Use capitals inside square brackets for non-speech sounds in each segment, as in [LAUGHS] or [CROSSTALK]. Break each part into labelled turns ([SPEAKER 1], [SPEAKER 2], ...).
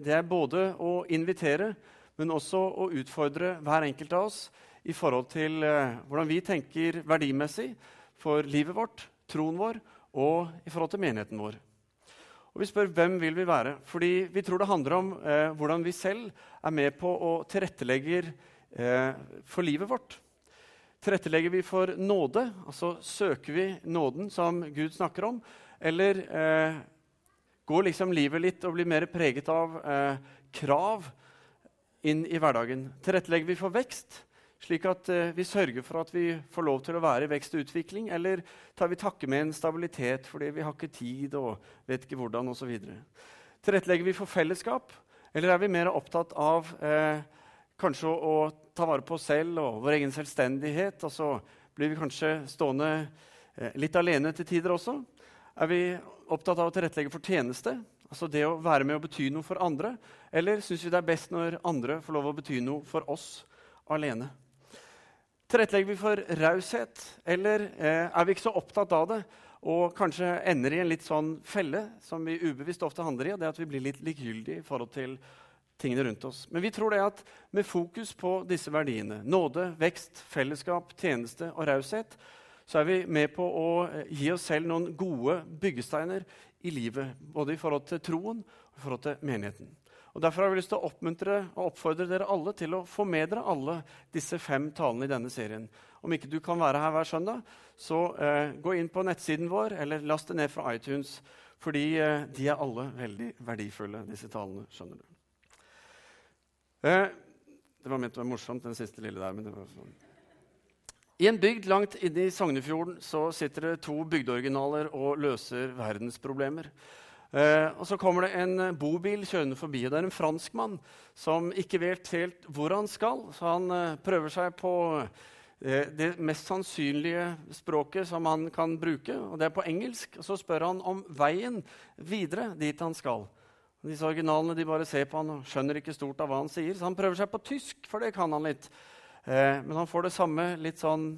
[SPEAKER 1] det er både å invitere, men også å utfordre hver enkelt av oss i forhold til eh, hvordan vi tenker verdimessig for livet vårt, troen vår og i forhold til menigheten vår. Og Vi spør hvem vil vi være, fordi vi tror det handler om eh, hvordan vi selv er med på å tilrettelegge eh, for livet vårt. Tilrettelegger vi for nåde, altså søker vi nåden som Gud snakker om, eller eh, går liksom livet litt og blir mer preget av eh, krav inn i hverdagen? Tilrettelegger vi for vekst, slik at eh, vi sørger for at vi får lov til å være i vekst og utvikling? Eller tar vi takke med en stabilitet fordi vi har ikke tid og vet ikke hvordan osv.? Tilrettelegger vi for fellesskap, eller er vi mer opptatt av eh, kanskje å, å, ta vare på oss selv og vår egen selvstendighet? Og så blir vi kanskje stående eh, litt alene til tider også? Er vi opptatt av å tilrettelegge for tjeneste? Altså det å være med og bety noe for andre? Eller syns vi det er best når andre får lov å bety noe for oss alene? Tilrettelegger vi for raushet, eller eh, er vi ikke så opptatt av det og kanskje ender i en litt sånn felle som vi ubevisst ofte handler i, og det at vi blir litt likegyldige i forhold til tingene rundt oss. Men vi tror det at med fokus på disse verdiene, nåde, vekst, fellesskap, tjeneste og raushet, så er vi med på å eh, gi oss selv noen gode byggesteiner i livet. Både i forhold til troen og i forhold til menigheten. Og Derfor har vi lyst til å oppmuntre og oppfordre dere alle til å få med dere alle disse fem talene i denne serien. Om ikke du kan være her hver søndag, så eh, gå inn på nettsiden vår eller last det ned fra iTunes. Fordi eh, de er alle veldig verdifulle, disse talene. skjønner du. Eh, det var ment å være morsomt, den siste lille der. men det var sånn. I en bygd langt inne i Sognefjorden så sitter det to bygdeoriginaler og løser verdensproblemer. Eh, og Så kommer det en bobil kjørende forbi. og Det er en franskmann som ikke vet helt hvor han skal. Så han eh, prøver seg på eh, det mest sannsynlige språket som han kan bruke, og det er på engelsk. Og Så spør han om veien videre dit han skal. Disse originalene de bare ser på han og skjønner ikke stort av hva han sier, så han prøver seg på tysk, for det kan han litt. Eh, men han får det samme litt sånn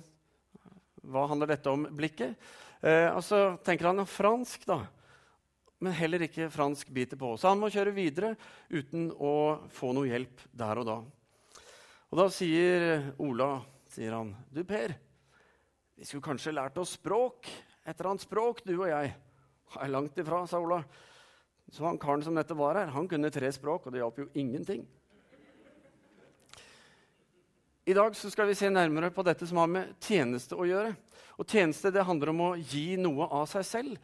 [SPEAKER 1] Hva handler dette om? blikket. Eh, og så tenker han fransk, da men heller ikke fransk biter på. Så han må kjøre videre uten å få noe hjelp der og da. Og da sier Ola, sier han, 'Du, Per, vi skulle kanskje lært oss språk? Et eller annet språk, du og jeg?' 'Er langt ifra', sa Ola. Så han karen som dette var her, han kunne tre språk, og det hjalp jo ingenting. I dag skal vi se nærmere på dette som har med tjeneste å gjøre. Og Tjeneste det handler om å gi noe av seg selv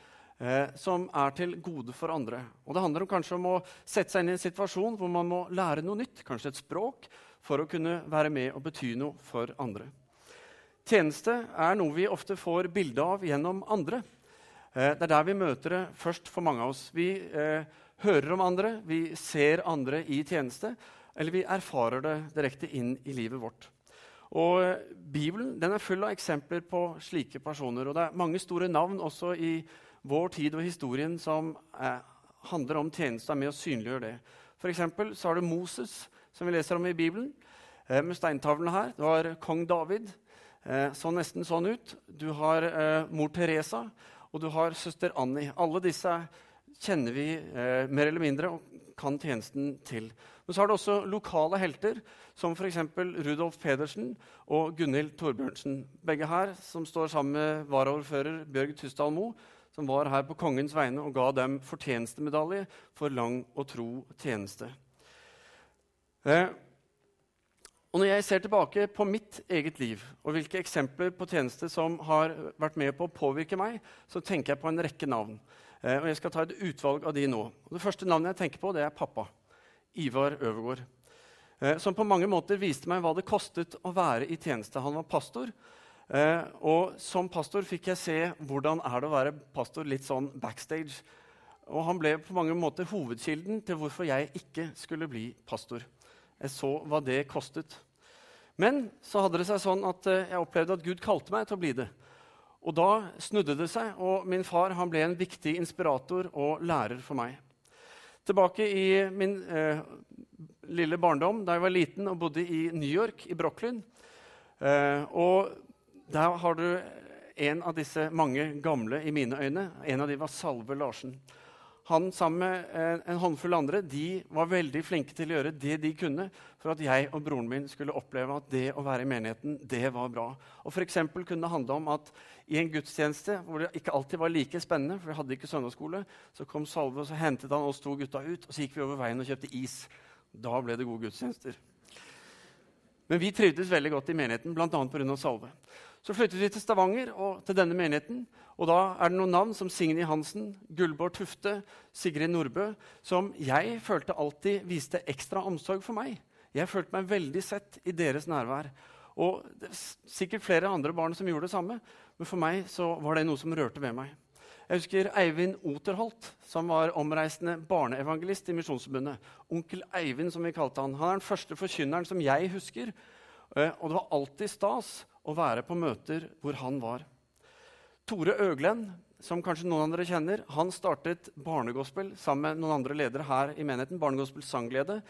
[SPEAKER 1] eh, som er til gode for andre. Og Det handler om kanskje om å sette seg inn i en situasjon hvor man må lære noe nytt, kanskje et språk, for å kunne være med og bety noe for andre. Tjeneste er noe vi ofte får bilde av gjennom andre. Eh, det er der vi møter det først for mange av oss. Vi eh, hører om andre, vi ser andre i tjeneste, eller vi erfarer det direkte inn i livet vårt. Og Bibelen Bibelen er full av eksempler på slike personer. og Det er mange store navn også i vår tid og historien som eh, handler om tjeneste, er med å synliggjøre det. For eksempel, så har du Moses, som vi leser om i Bibelen, eh, med steintavlene her. Du har kong David, eh, så nesten sånn ut. Du har eh, mor Teresa, og du har søster Annie. Alle disse kjenner vi eh, mer eller mindre og kan tjenesten til. Men så har du også lokale helter, som f.eks. Rudolf Pedersen og Gunhild Torbjørnsen. Begge her som står sammen med varaordfører Bjørg Tysdal Moe som var her på kongens vegne og ga dem fortjenestemedalje for lang og tro tjeneste. Eh, og Når jeg ser tilbake på mitt eget liv og hvilke eksempler på tjeneste som har vært med på å påvirke meg, så tenker jeg på en rekke navn. Eh, og Jeg skal ta et utvalg av de nå. Og det første navnet jeg tenker på, det er pappa. Ivar Øvergård. Eh, som på mange måter viste meg hva det kostet å være i tjeneste. Han var pastor, Eh, og som pastor fikk jeg se hvordan er det å være pastor litt sånn backstage. Og han ble på mange måter hovedkilden til hvorfor jeg ikke skulle bli pastor. Jeg så hva det kostet. Men så hadde det seg sånn at eh, jeg opplevde at Gud kalte meg til å bli det. Og da snudde det seg, og min far ble en viktig inspirator og lærer for meg. Tilbake i min eh, lille barndom da jeg var liten og bodde i New York, i Brooklyn. Eh, og der har du en av disse mange gamle i mine øyne. En av dem var Salve Larsen. Han sammen med en, en håndfull andre de var veldig flinke til å gjøre det de kunne for at jeg og broren min skulle oppleve at det å være i menigheten det var bra. Og for kunne det handle om at i en gudstjeneste hvor det ikke alltid var like spennende, for vi hadde ikke søndagsskole, så kom Salve og så hentet han oss to gutta ut, og så gikk vi over veien og kjøpte is. Da ble det gode gudstjenester. Men vi trivdes veldig godt i menigheten, bl.a. pga. Salve. Så flyttet vi til Stavanger og til denne menigheten. Og da er det noen navn som Signy Hansen, Gullborg Tufte, Sigrid Nordbø, som jeg følte alltid viste ekstra omsorg for meg. Jeg følte meg veldig sett i deres nærvær. Og det er sikkert flere andre barn som gjorde det samme, men for meg så var det noe som rørte ved meg. Jeg husker Eivind Oterholt, som var omreisende barneevangelist i Misjonsforbundet. Onkel Eivind, som vi kalte han. Han er den første forkynneren som jeg husker. Eh, og det var alltid stas å være på møter hvor han var. Tore Øglen, som kanskje noen av dere kjenner, han startet barnegospel sammen med noen andre ledere her i menigheten. Barnegospel Sangglede.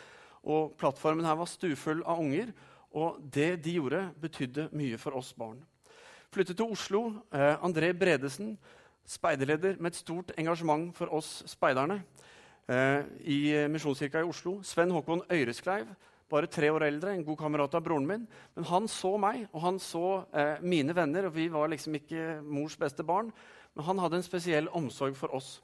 [SPEAKER 1] Og plattformen her var stufull av unger. Og det de gjorde, betydde mye for oss barn. Flyttet til Oslo. Eh, André Bredesen, speiderleder med et stort engasjement for oss speiderne eh, i Misjonskirka i Oslo. Sven Håkon Øyreskleiv, bare tre år eldre, en god kamerat av broren min. Men han så meg, og han så eh, mine venner, og vi var liksom ikke mors beste barn. Men han hadde en spesiell omsorg for oss.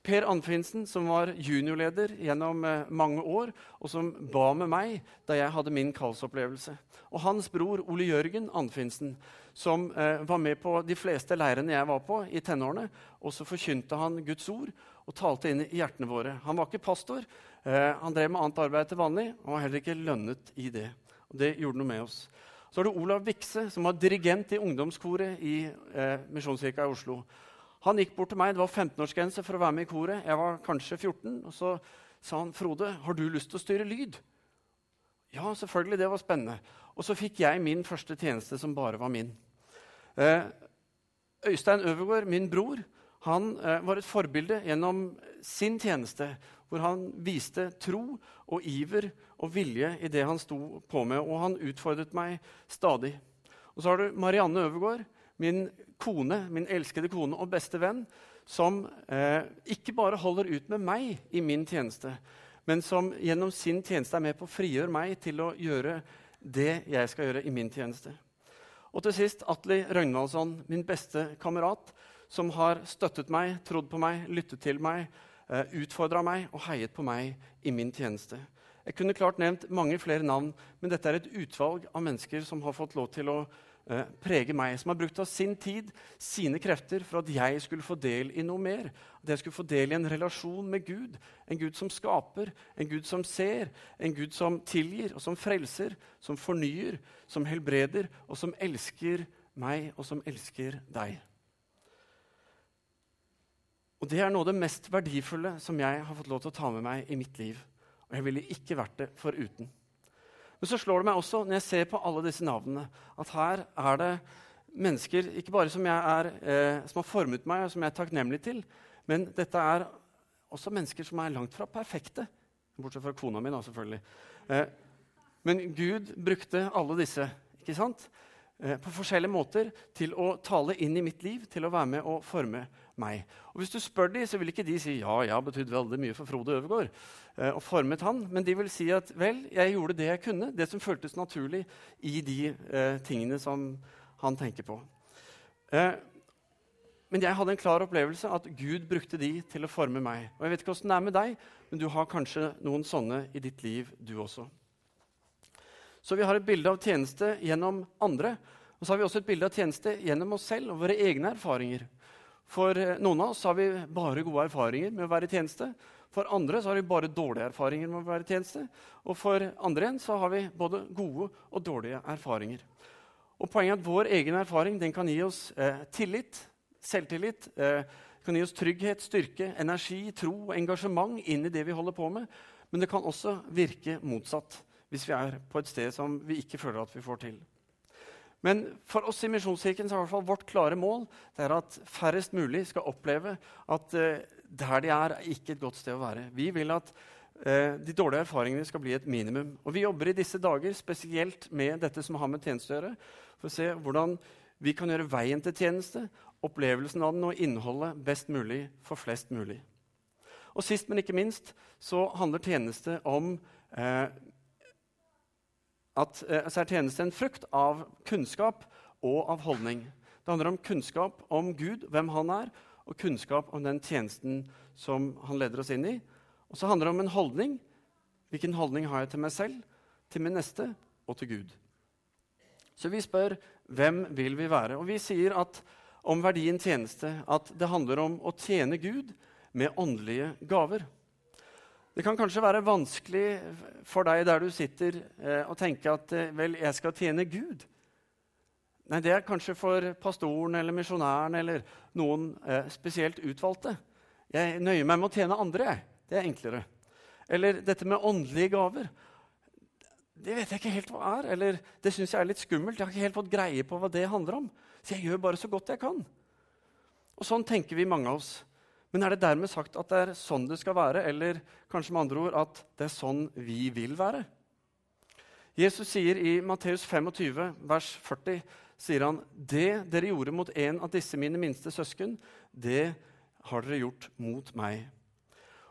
[SPEAKER 1] Per Anfinsen, som var juniorleder gjennom eh, mange år, og som ba med meg da jeg hadde min kallsopplevelse. Og hans bror Ole Jørgen Anfinsen, som eh, var med på de fleste leirene jeg var på i tenårene. Og så forkynte han Guds ord og talte inn i hjertene våre. Han var ikke pastor, han drev med annet arbeid til vanlig og var heller ikke lønnet i det. Og det gjorde noe med oss. Så er det Olav Vikse, som var dirigent i ungdomskoret i eh, Misjonskirka i Oslo. Han gikk bort til meg, Det var 15-årsgrense for å være med i koret. Jeg var kanskje 14. Og så sa han, 'Frode, har du lyst til å styre lyd?' Ja, selvfølgelig. Det var spennende. Og så fikk jeg min første tjeneste, som bare var min. Eh, Øystein Øvergaard, min bror, han eh, var et forbilde gjennom sin tjeneste hvor han viste tro og iver og vilje i det han sto på med. Og han utfordret meg stadig. Og så har du Marianne Øvergaard, min kone, min elskede kone og beste venn, som eh, ikke bare holder ut med meg i min tjeneste, men som gjennom sin tjeneste er med på å frigjøre meg til å gjøre det jeg skal gjøre i min tjeneste. Og til sist Atli Røgnvaldsson, min beste kamerat, som har støttet meg, trodd på meg, lyttet til meg, eh, utfordra meg og heiet på meg i min tjeneste. Jeg kunne klart nevnt mange flere navn, men dette er et utvalg av mennesker som har fått lov til å uh, prege meg, som har brukt av sin tid, sine krefter, for at jeg skulle få del i noe mer. At jeg skulle få del i en relasjon med Gud. En Gud som skaper, en Gud som ser, en Gud som tilgir og som frelser, som fornyer, som helbreder, og som elsker meg, og som elsker deg. Og det er noe av det mest verdifulle som jeg har fått lov til å ta med meg i mitt liv. Og jeg ville ikke vært det foruten. Men så slår det meg også, når jeg ser på alle disse navnene, at her er det mennesker ikke bare som, er, eh, som har formet meg, og som jeg er takknemlig til, men dette er også mennesker som er langt fra perfekte. Bortsett fra kona mi, da, selvfølgelig. Eh, men Gud brukte alle disse ikke sant? Eh, på forskjellige måter til å tale inn i mitt liv, til å være med og forme meg. Og Hvis du spør dem, så vil ikke de si ja, jeg har betydd veldig mye for Frode Øvergaard. Eh, og formet han, Men de vil si at vel, jeg gjorde det jeg kunne, det som føltes naturlig i de eh, tingene som han tenker på. Eh, men jeg hadde en klar opplevelse at Gud brukte de til å forme meg. Og jeg vet ikke hvordan det er med deg, men du har kanskje noen sånne i ditt liv, du også. Så vi har et bilde av tjeneste gjennom andre. Og så har vi også et bilde av tjeneste gjennom oss selv og våre egne erfaringer. For eh, noen av oss har vi bare gode erfaringer med å være i tjeneste. For andre så har vi bare dårlige erfaringer med å være i tjeneste. Og for andre igjen så har vi både gode og dårlige erfaringer. Og Poenget er at vår egen erfaring den kan gi oss eh, tillit, selvtillit. Eh, kan gi oss trygghet, styrke, energi, tro og engasjement inn i det vi holder på med. Men det kan også virke motsatt hvis vi er på et sted som vi ikke føler at vi får til. Men for oss i Misjonskirken er i hvert fall vårt klare mål det er at færrest mulig skal oppleve at eh, der de er, er ikke et godt sted å være. Vi vil at eh, de dårlige erfaringene skal bli et minimum. Og vi jobber i disse dager spesielt med dette som har med tjeneste å gjøre, for å se hvordan vi kan gjøre veien til tjeneste, opplevelsen av den og innholdet best mulig for flest mulig. Og sist, men ikke minst, så handler tjeneste om eh, at eh, så er en frukt av kunnskap og av holdning. Det handler om kunnskap om Gud, hvem han er, og kunnskap om den tjenesten som han leder oss inn i. Og så handler det om en holdning. Hvilken holdning har jeg til meg selv, til min neste og til Gud? Så vi spør hvem vil vi være? Og vi sier at om verdien tjeneste at det handler om å tjene Gud med åndelige gaver. Det kan kanskje være vanskelig for deg der du sitter, eh, å tenke at eh, vel, jeg skal tjene Gud. Nei, det er kanskje for pastoren eller misjonæren eller noen eh, spesielt utvalgte. Jeg nøyer meg med å tjene andre. jeg. Det er enklere. Eller dette med åndelige gaver. Det vet jeg ikke helt hva er. Eller det syns jeg er litt skummelt. Jeg har ikke helt fått greie på hva det handler om. Så jeg gjør bare så godt jeg kan. Og sånn tenker vi mange av oss. Men er det dermed sagt at det er sånn det skal være, eller kanskje med andre ord at det er sånn vi vil være? Jesus sier i Matteus 25, vers 40, sier han, 'Det dere gjorde mot en av disse mine minste søsken, det har dere gjort mot meg.'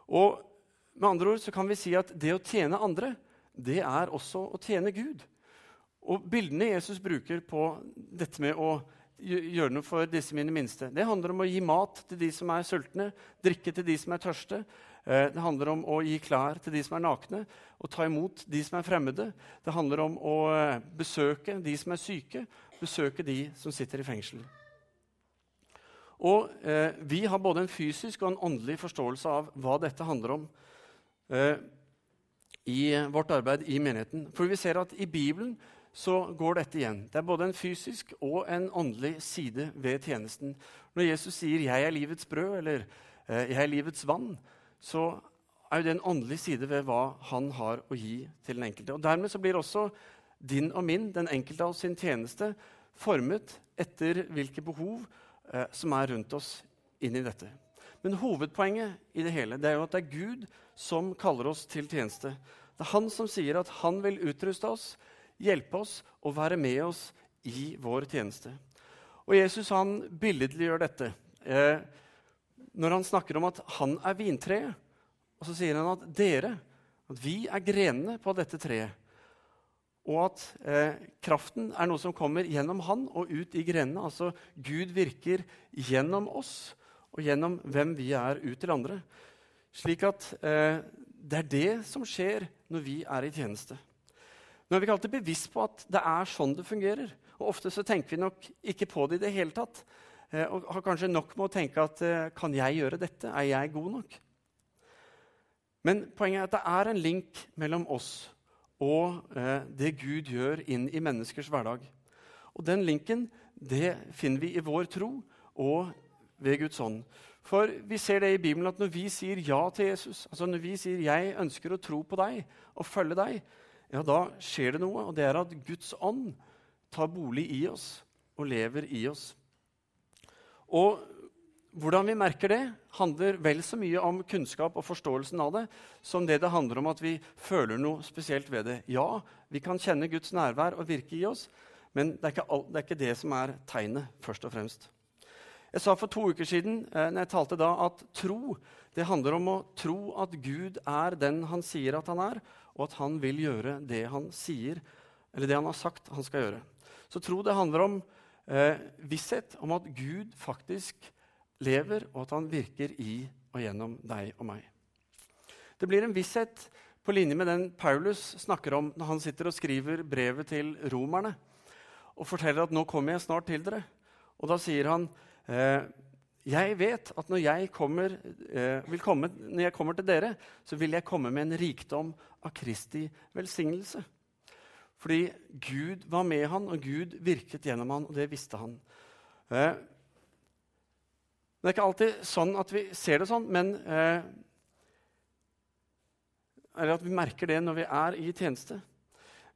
[SPEAKER 1] Og med andre ord så kan vi si at det å tjene andre, det er også å tjene Gud. Og bildene Jesus bruker på dette med å gjøre noe for disse mine minste. Det handler om å gi mat til de som er sultne, drikke til de som er tørste. Eh, det handler om å gi klær til de som er nakne, og ta imot de som er fremmede. Det handler om å eh, besøke de som er syke, besøke de som sitter i fengsel. Og eh, Vi har både en fysisk og en åndelig forståelse av hva dette handler om eh, i vårt arbeid i menigheten. For vi ser at i Bibelen så går dette igjen. Det er både en fysisk og en åndelig side ved tjenesten. Når Jesus sier 'jeg er livets brød' eller eh, 'jeg er livets vann', så er jo det en åndelig side ved hva han har å gi til den enkelte. Og Dermed så blir også din og min, den enkelte av sin tjeneste, formet etter hvilke behov eh, som er rundt oss inn i dette. Men hovedpoenget i det hele det er jo at det er Gud som kaller oss til tjeneste. Det er han som sier at han vil utruste oss hjelpe oss og være med oss i vår tjeneste. Og Jesus han billedliggjør dette eh, når han snakker om at han er vintreet. Og så sier han at dere, at vi er grenene på dette treet. Og at eh, kraften er noe som kommer gjennom han og ut i grenene. Altså Gud virker gjennom oss og gjennom hvem vi er ut til andre. Slik at eh, det er det som skjer når vi er i tjeneste. Nå er vi ikke alltid bevisst på at det er sånn det fungerer. Og Ofte så tenker vi nok ikke på det i det hele tatt. Eh, og har kanskje nok med å tenke at eh, kan jeg gjøre dette? Er jeg god nok? Men poenget er at det er en link mellom oss og eh, det Gud gjør inn i menneskers hverdag. Og den linken det finner vi i vår tro og ved Guds ånd. For vi ser det i Bibelen at når vi sier ja til Jesus, altså når vi sier 'jeg ønsker å tro på deg og følge deg', ja, da skjer det noe, og det er at Guds ånd tar bolig i oss og lever i oss. Og hvordan vi merker det, handler vel så mye om kunnskap og forståelsen av det som det det handler om at vi føler noe spesielt ved det. Ja, vi kan kjenne Guds nærvær og virke i oss, men det er ikke, all, det, er ikke det, som er tegnet, først og fremst. Jeg sa for to uker siden eh, når jeg talte da, at tro det handler om å tro at Gud er den han sier at han er, og at han vil gjøre det han sier, eller det han har sagt han skal gjøre. Så tro det handler om eh, visshet om at Gud faktisk lever, og at han virker i og gjennom deg og meg. Det blir en visshet på linje med den Paulus snakker om når han sitter og skriver brevet til romerne og forteller at 'nå kommer jeg snart til dere'. Og da sier han eh, jeg vet at når jeg, kommer, eh, komme, når jeg kommer til dere, så vil jeg komme med en rikdom av Kristi velsignelse. Fordi Gud var med han, og Gud virket gjennom han, og det visste han. Eh, det er ikke alltid sånn at vi ser det sånn, men eh, Eller at vi merker det når vi er i tjeneste.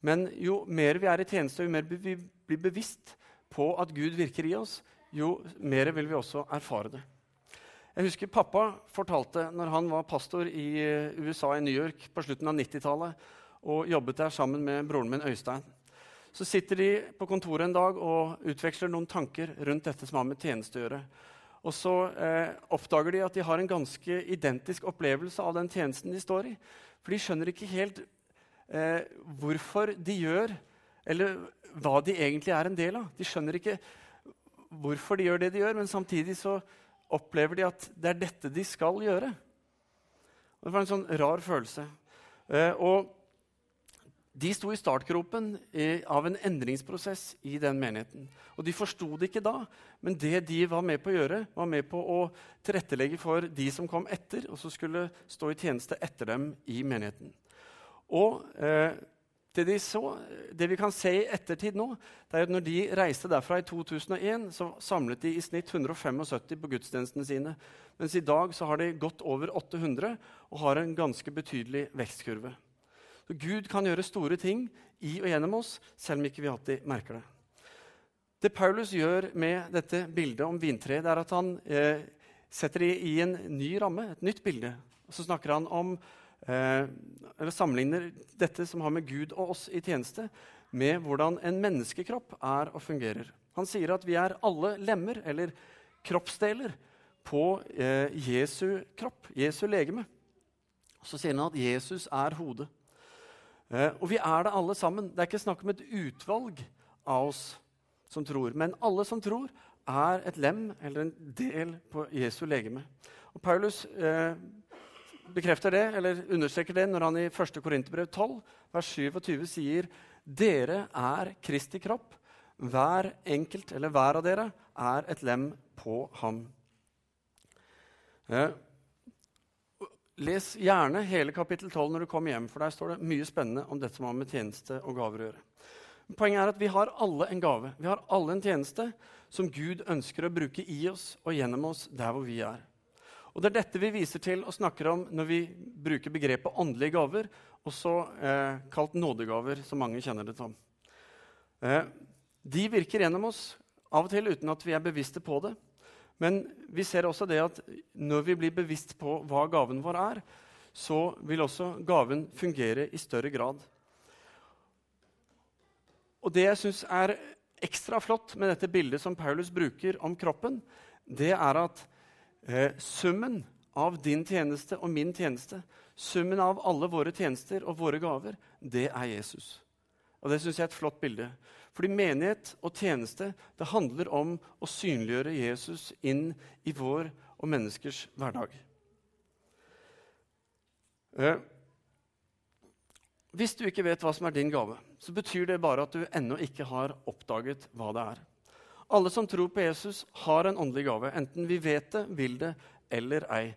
[SPEAKER 1] Men jo mer vi er i tjeneste, jo mer vi blir bevisst på at Gud virker i oss, jo mer vil vi også erfare det. Jeg husker Pappa fortalte når han var pastor i eh, USA, i New York, på slutten av 90-tallet og jobbet der sammen med broren min Øystein. Så sitter de på kontoret en dag og utveksler noen tanker rundt dette som har med tjeneste å gjøre. Og så eh, oppdager de at de har en ganske identisk opplevelse av den tjenesten de står i. For de skjønner ikke helt eh, hvorfor de gjør, eller hva de egentlig er en del av. De skjønner ikke hvorfor de gjør det de gjør, men samtidig så opplever de at det er dette de skal gjøre. Og det var en sånn rar følelse. Eh, og de sto i startgropen av en endringsprosess i den menigheten. Og De forsto det ikke da, men det de var med på å gjøre, var med på å tilrettelegge for de som kom etter, og som skulle stå i tjeneste etter dem i menigheten. Og eh, det, de så, det, vi kan se i ettertid nå, det er at når de reiste derfra i 2001, så samlet de i snitt 175 på gudstjenestene sine. Mens i dag så har de gått over 800 og har en ganske betydelig vekstkurve. Så Gud kan gjøre store ting i og gjennom oss, selv om ikke vi alltid merker det. Det Paulus gjør med dette bildet om vintreet, er at han eh, setter det i en ny ramme, et nytt bilde. Og så snakker han om, eller sammenligner dette som har med Gud og oss i tjeneste, med hvordan en menneskekropp er og fungerer. Han sier at vi er alle lemmer, eller kroppsdeler, på eh, Jesu kropp, Jesu legeme. Så sier han at Jesus er hodet. Eh, og vi er det alle sammen. Det er ikke snakk om et utvalg av oss som tror. Men alle som tror, er et lem eller en del på Jesu legeme. Og Paulus eh, bekrefter det, eller understreker det når han i 1. Korinterbrev 12, vers 27 sier dere er Kristi kropp. Hver enkelt, eller hver av dere, er et lem på ham. Eh, Les gjerne hele kapittel 12 når du kommer hjem, for der står det mye spennende om dette som har med tjeneste og gaver å gjøre. Poenget er at Vi har alle en gave. Vi har alle en tjeneste som Gud ønsker å bruke i oss og gjennom oss der hvor vi er. Og Det er dette vi viser til og snakker om når vi bruker begrepet åndelige gaver, også eh, kalt nådegaver, som mange kjenner det som. Eh, de virker gjennom oss, av og til uten at vi er bevisste på det. Men vi ser også det at når vi blir bevisst på hva gaven vår er, så vil også gaven fungere i større grad. Og Det jeg syns er ekstra flott med dette bildet som Paulus bruker om kroppen, det er at eh, summen av din tjeneste og min tjeneste, summen av alle våre tjenester og våre gaver, det er Jesus. Og Det syns jeg er et flott bilde. Fordi menighet og tjeneste det handler om å synliggjøre Jesus inn i vår og menneskers hverdag. Eh, hvis du ikke vet hva som er din gave, så betyr det bare at du ennå ikke har oppdaget hva det er. Alle som tror på Jesus, har en åndelig gave, enten vi vet det, vil det eller ei.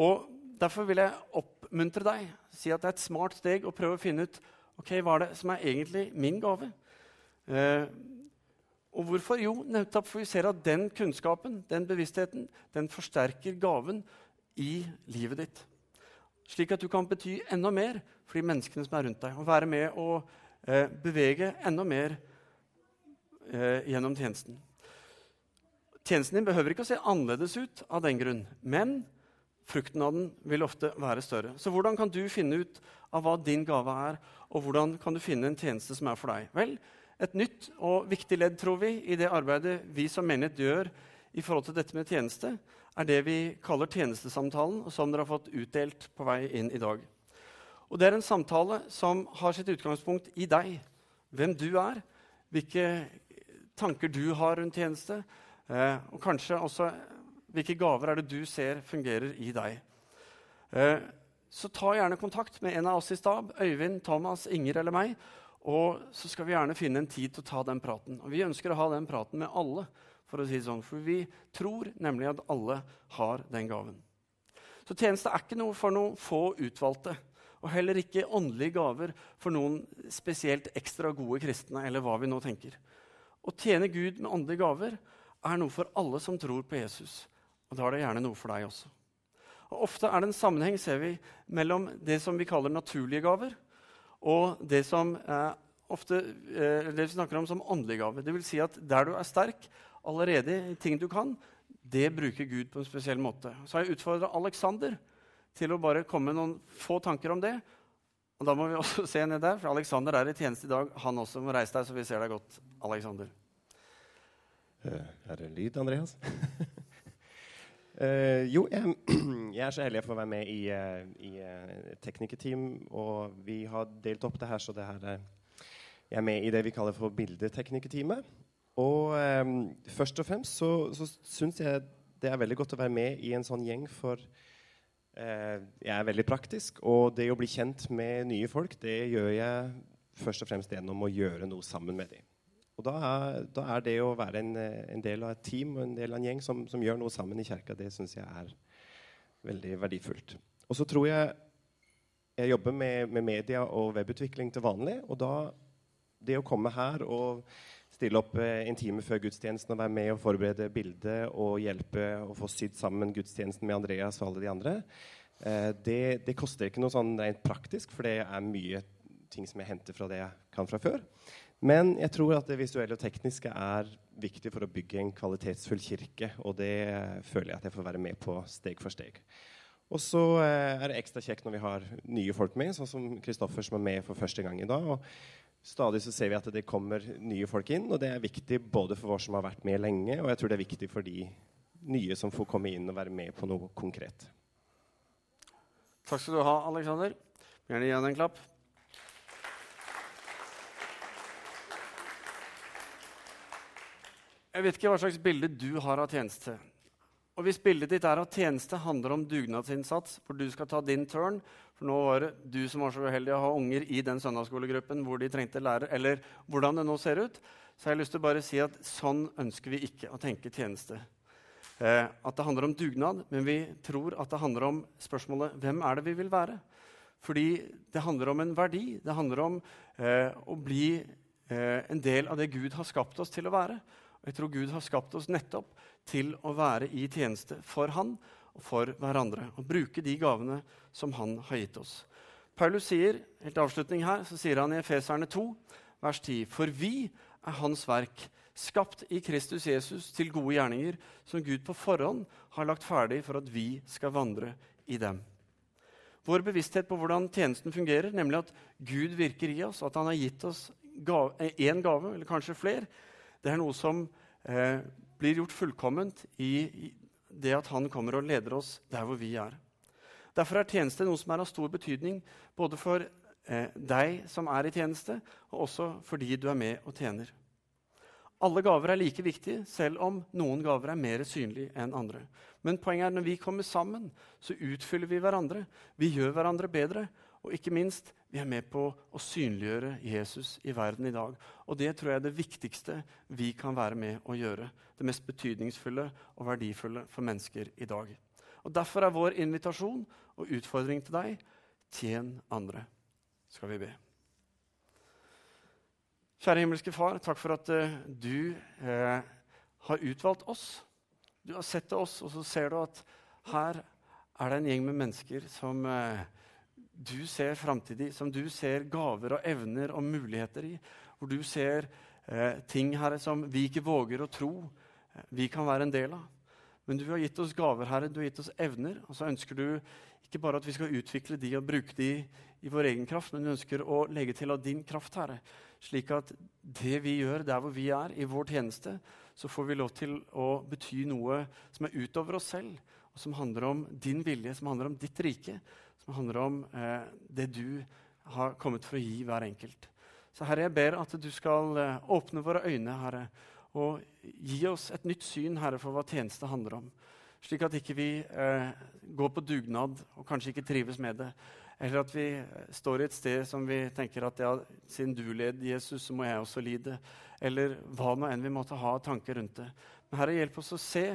[SPEAKER 1] Og Derfor vil jeg oppmuntre deg, si at det er et smart steg å prøve å finne ut ok, hva er det som er egentlig min gave. Eh, og hvorfor? Jo, nettopp for vi ser at den kunnskapen, den bevisstheten, den forsterker gaven i livet ditt. Slik at du kan bety enda mer for de menneskene som er rundt deg. Og være med å eh, bevege enda mer eh, gjennom tjenesten. Tjenesten din behøver ikke å se annerledes ut av den grunn, men frukten av den vil ofte være større. Så hvordan kan du finne ut av hva din gave er, og hvordan kan du finne en tjeneste som er for deg? Vel, et nytt og viktig ledd tror vi, i det arbeidet vi som menighet gjør i forhold til dette med tjeneste, er det vi kaller tjenestesamtalen, og som dere har fått utdelt på vei inn i dag. Og Det er en samtale som har sitt utgangspunkt i deg, hvem du er, hvilke tanker du har rundt tjeneste, eh, og kanskje også hvilke gaver er det du ser fungerer i deg. Eh, så ta gjerne kontakt med en av oss i stab, Øyvind, Thomas, Inger eller meg, og så skal vi gjerne finne en tid til å ta den praten. Og vi ønsker å ha den praten med alle, for å si det sånn, for vi tror nemlig at alle har den gaven. Så tjeneste er ikke noe for noen få utvalgte. Og heller ikke åndelige gaver for noen spesielt ekstra gode kristne. eller hva vi nå tenker. Å tjene Gud med åndelige gaver er noe for alle som tror på Jesus. Og da er det gjerne noe for deg også. Og Ofte er det en sammenheng ser vi, mellom det som vi kaller naturlige gaver, og det som eh, ofte eh, det vi snakker om som åndelige gaver. Vil si at der du er sterk allerede ting du kan, det bruker Gud på en spesiell måte. Så har jeg utfordra Aleksander til å bare komme med noen få tanker om det. Og da må vi også [LAUGHS] se ned der, for Aleksander er i tjeneste i dag. Han også må reise deg, så vi ser deg godt. Alexander.
[SPEAKER 2] Eh, er det lyd, Andreas? Uh, [LAUGHS] jo, jeg, [CLEARS THROAT] jeg, er så heldig å få være med i, uh, i uh, teknikerteam. Og vi har delt opp det her, så det her, jeg er med i det vi kaller for bildeteknikerteamet. Og um, først og fremst så, så syns jeg det er veldig godt å være med i en sånn gjeng, for jeg er veldig praktisk. Og det å bli kjent med nye folk, det gjør jeg først og fremst gjennom å gjøre noe sammen med dem. Og da er, da er, det å være en, en, del av et team og en del av en gjeng som, som gjør noe sammen i kirka, det syns jeg er veldig verdifullt. Og så tror jeg jeg jobber med, med, media og webutvikling til vanlig. Og da det å komme her og stille opp eh, en time før gudstjenesten og være med og forberede bildet og hjelpe å få sydd sammen gudstjenesten med Andreas og alle de andre, eh, det, det, koster ikke noe sånn rent praktisk, for det er mye ting som jeg henter fra det jeg kan fra før. Men jeg tror at det visuelle og tekniske er viktig for å bygge en kvalitetsfull kirke. Og det føler jeg at jeg får være med på steg for steg. Og så eh, er det ekstra kjekt når vi har nye folk med, sånn som Kristoffer, som er med for første gang i dag. og Stadig så ser vi at det kommer nye folk inn, og det er viktig både for oss som har vært med lenge, og jeg tror det er viktig for de nye som får komme inn og være med på noe konkret.
[SPEAKER 1] Takk skal du ha, Aleksander. Gjerne gi ham en klapp. Jeg vet ikke hva slags bilde du har av tjeneste. Og Hvis bildet ditt er at tjeneste handler om dugnadsinnsats, hvor du skal ta din turn For nå var det du som var så uheldig å ha unger i den søndagsskolegruppen hvor de trengte lærer, eller hvordan det nå ser ut, så har jeg lyst til å bare si at sånn ønsker vi ikke å tenke tjeneste. Eh, at det handler om dugnad, men vi tror at det handler om spørsmålet hvem er det vi vil være? Fordi det handler om en verdi. Det handler om eh, å bli eh, en del av det Gud har skapt oss til å være. Og jeg tror Gud har skapt oss nettopp til å være i tjeneste for Han og for hverandre. Og bruke de gavene som Han har gitt oss. Paulus sier helt avslutning her, så sier han i Efeserne 2, vers 10.: For vi er Hans verk, skapt i Kristus Jesus til gode gjerninger, som Gud på forhånd har lagt ferdig for at vi skal vandre i dem. Vår bevissthet på hvordan tjenesten fungerer, nemlig at Gud virker i oss, at Han har gitt oss én gave, eller kanskje flere, det er noe som eh, blir gjort fullkomment i, i, det at han kommer og leder oss der hvor vi er. Derfor er tjeneste noe som er av stor betydning både for eh, deg som er i tjeneste, og også fordi du er med og tjener. Alle gaver er like viktige, selv om noen gaver er mer synlige enn andre. Men poenget er at når vi kommer sammen, så utfyller vi hverandre. Vi gjør hverandre bedre, og ikke minst, vi er med på å synliggjøre Jesus i verden i dag. Og det tror jeg er det viktigste vi kan være med å gjøre. Det mest betydningsfulle og verdifulle for mennesker i dag. Og Derfor er vår invitasjon og utfordring til deg tjen andre. Skal vi be. Kjære himmelske Far, takk for at uh, du uh, har utvalgt oss. Du har sett oss, og så ser du at her er det en gjeng med mennesker som uh, du ser framtid i, som du ser gaver og evner og muligheter i. Hvor du ser eh, ting Herre, som vi ikke våger å tro eh, vi kan være en del av. Men du har gitt oss gaver, Herre, du har gitt oss evner. Og så ønsker du ikke bare at vi skal utvikle de og bruke de i vår egen kraft, men du ønsker å legge til av din kraft, Herre. Slik at det vi gjør der hvor vi er, i vår tjeneste, så får vi lov til å bety noe som er utover oss selv, og som handler om din vilje, som handler om ditt rike som handler om eh, det du har kommet for å gi hver enkelt. Så Herre, jeg ber at du skal eh, åpne våre øyne, Herre, og gi oss et nytt syn, Herre, for hva tjeneste handler om. Slik at ikke vi eh, går på dugnad og kanskje ikke trives med det. Eller at vi eh, står i et sted som vi tenker at ja, siden du led Jesus, så må jeg også lide. Eller hva nå enn vi måtte ha tanker rundt det. Men Herre, hjelp oss å se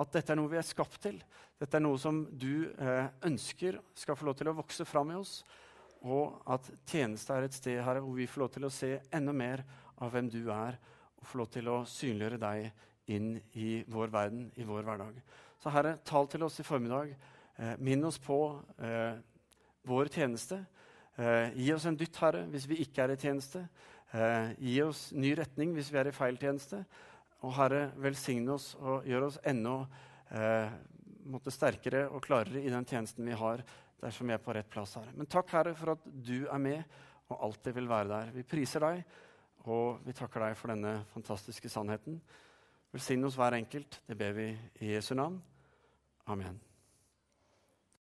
[SPEAKER 1] at dette er noe vi er skapt til. Dette er noe som du eh, ønsker skal få lov til å vokse fram i oss. Og at tjeneste er et sted her hvor vi får lov til å se enda mer av hvem du er, og få lov til å synliggjøre deg inn i vår verden, i vår hverdag. Så Herre, tal til oss i formiddag. Eh, minn oss på eh, vår tjeneste. Eh, gi oss en dytt, Herre, hvis vi ikke er i tjeneste. Eh, gi oss ny retning hvis vi er i feil tjeneste. Og Herre, velsigne oss og gjør oss enda eh, sterkere og klarere i den tjenesten vi har, dersom vi er på rett plass, her. Men takk, Herre, for at du er med og alltid vil være der. Vi priser deg, og vi takker deg for denne fantastiske sannheten. Velsign oss hver enkelt. Det ber vi i Jesu navn. Amen.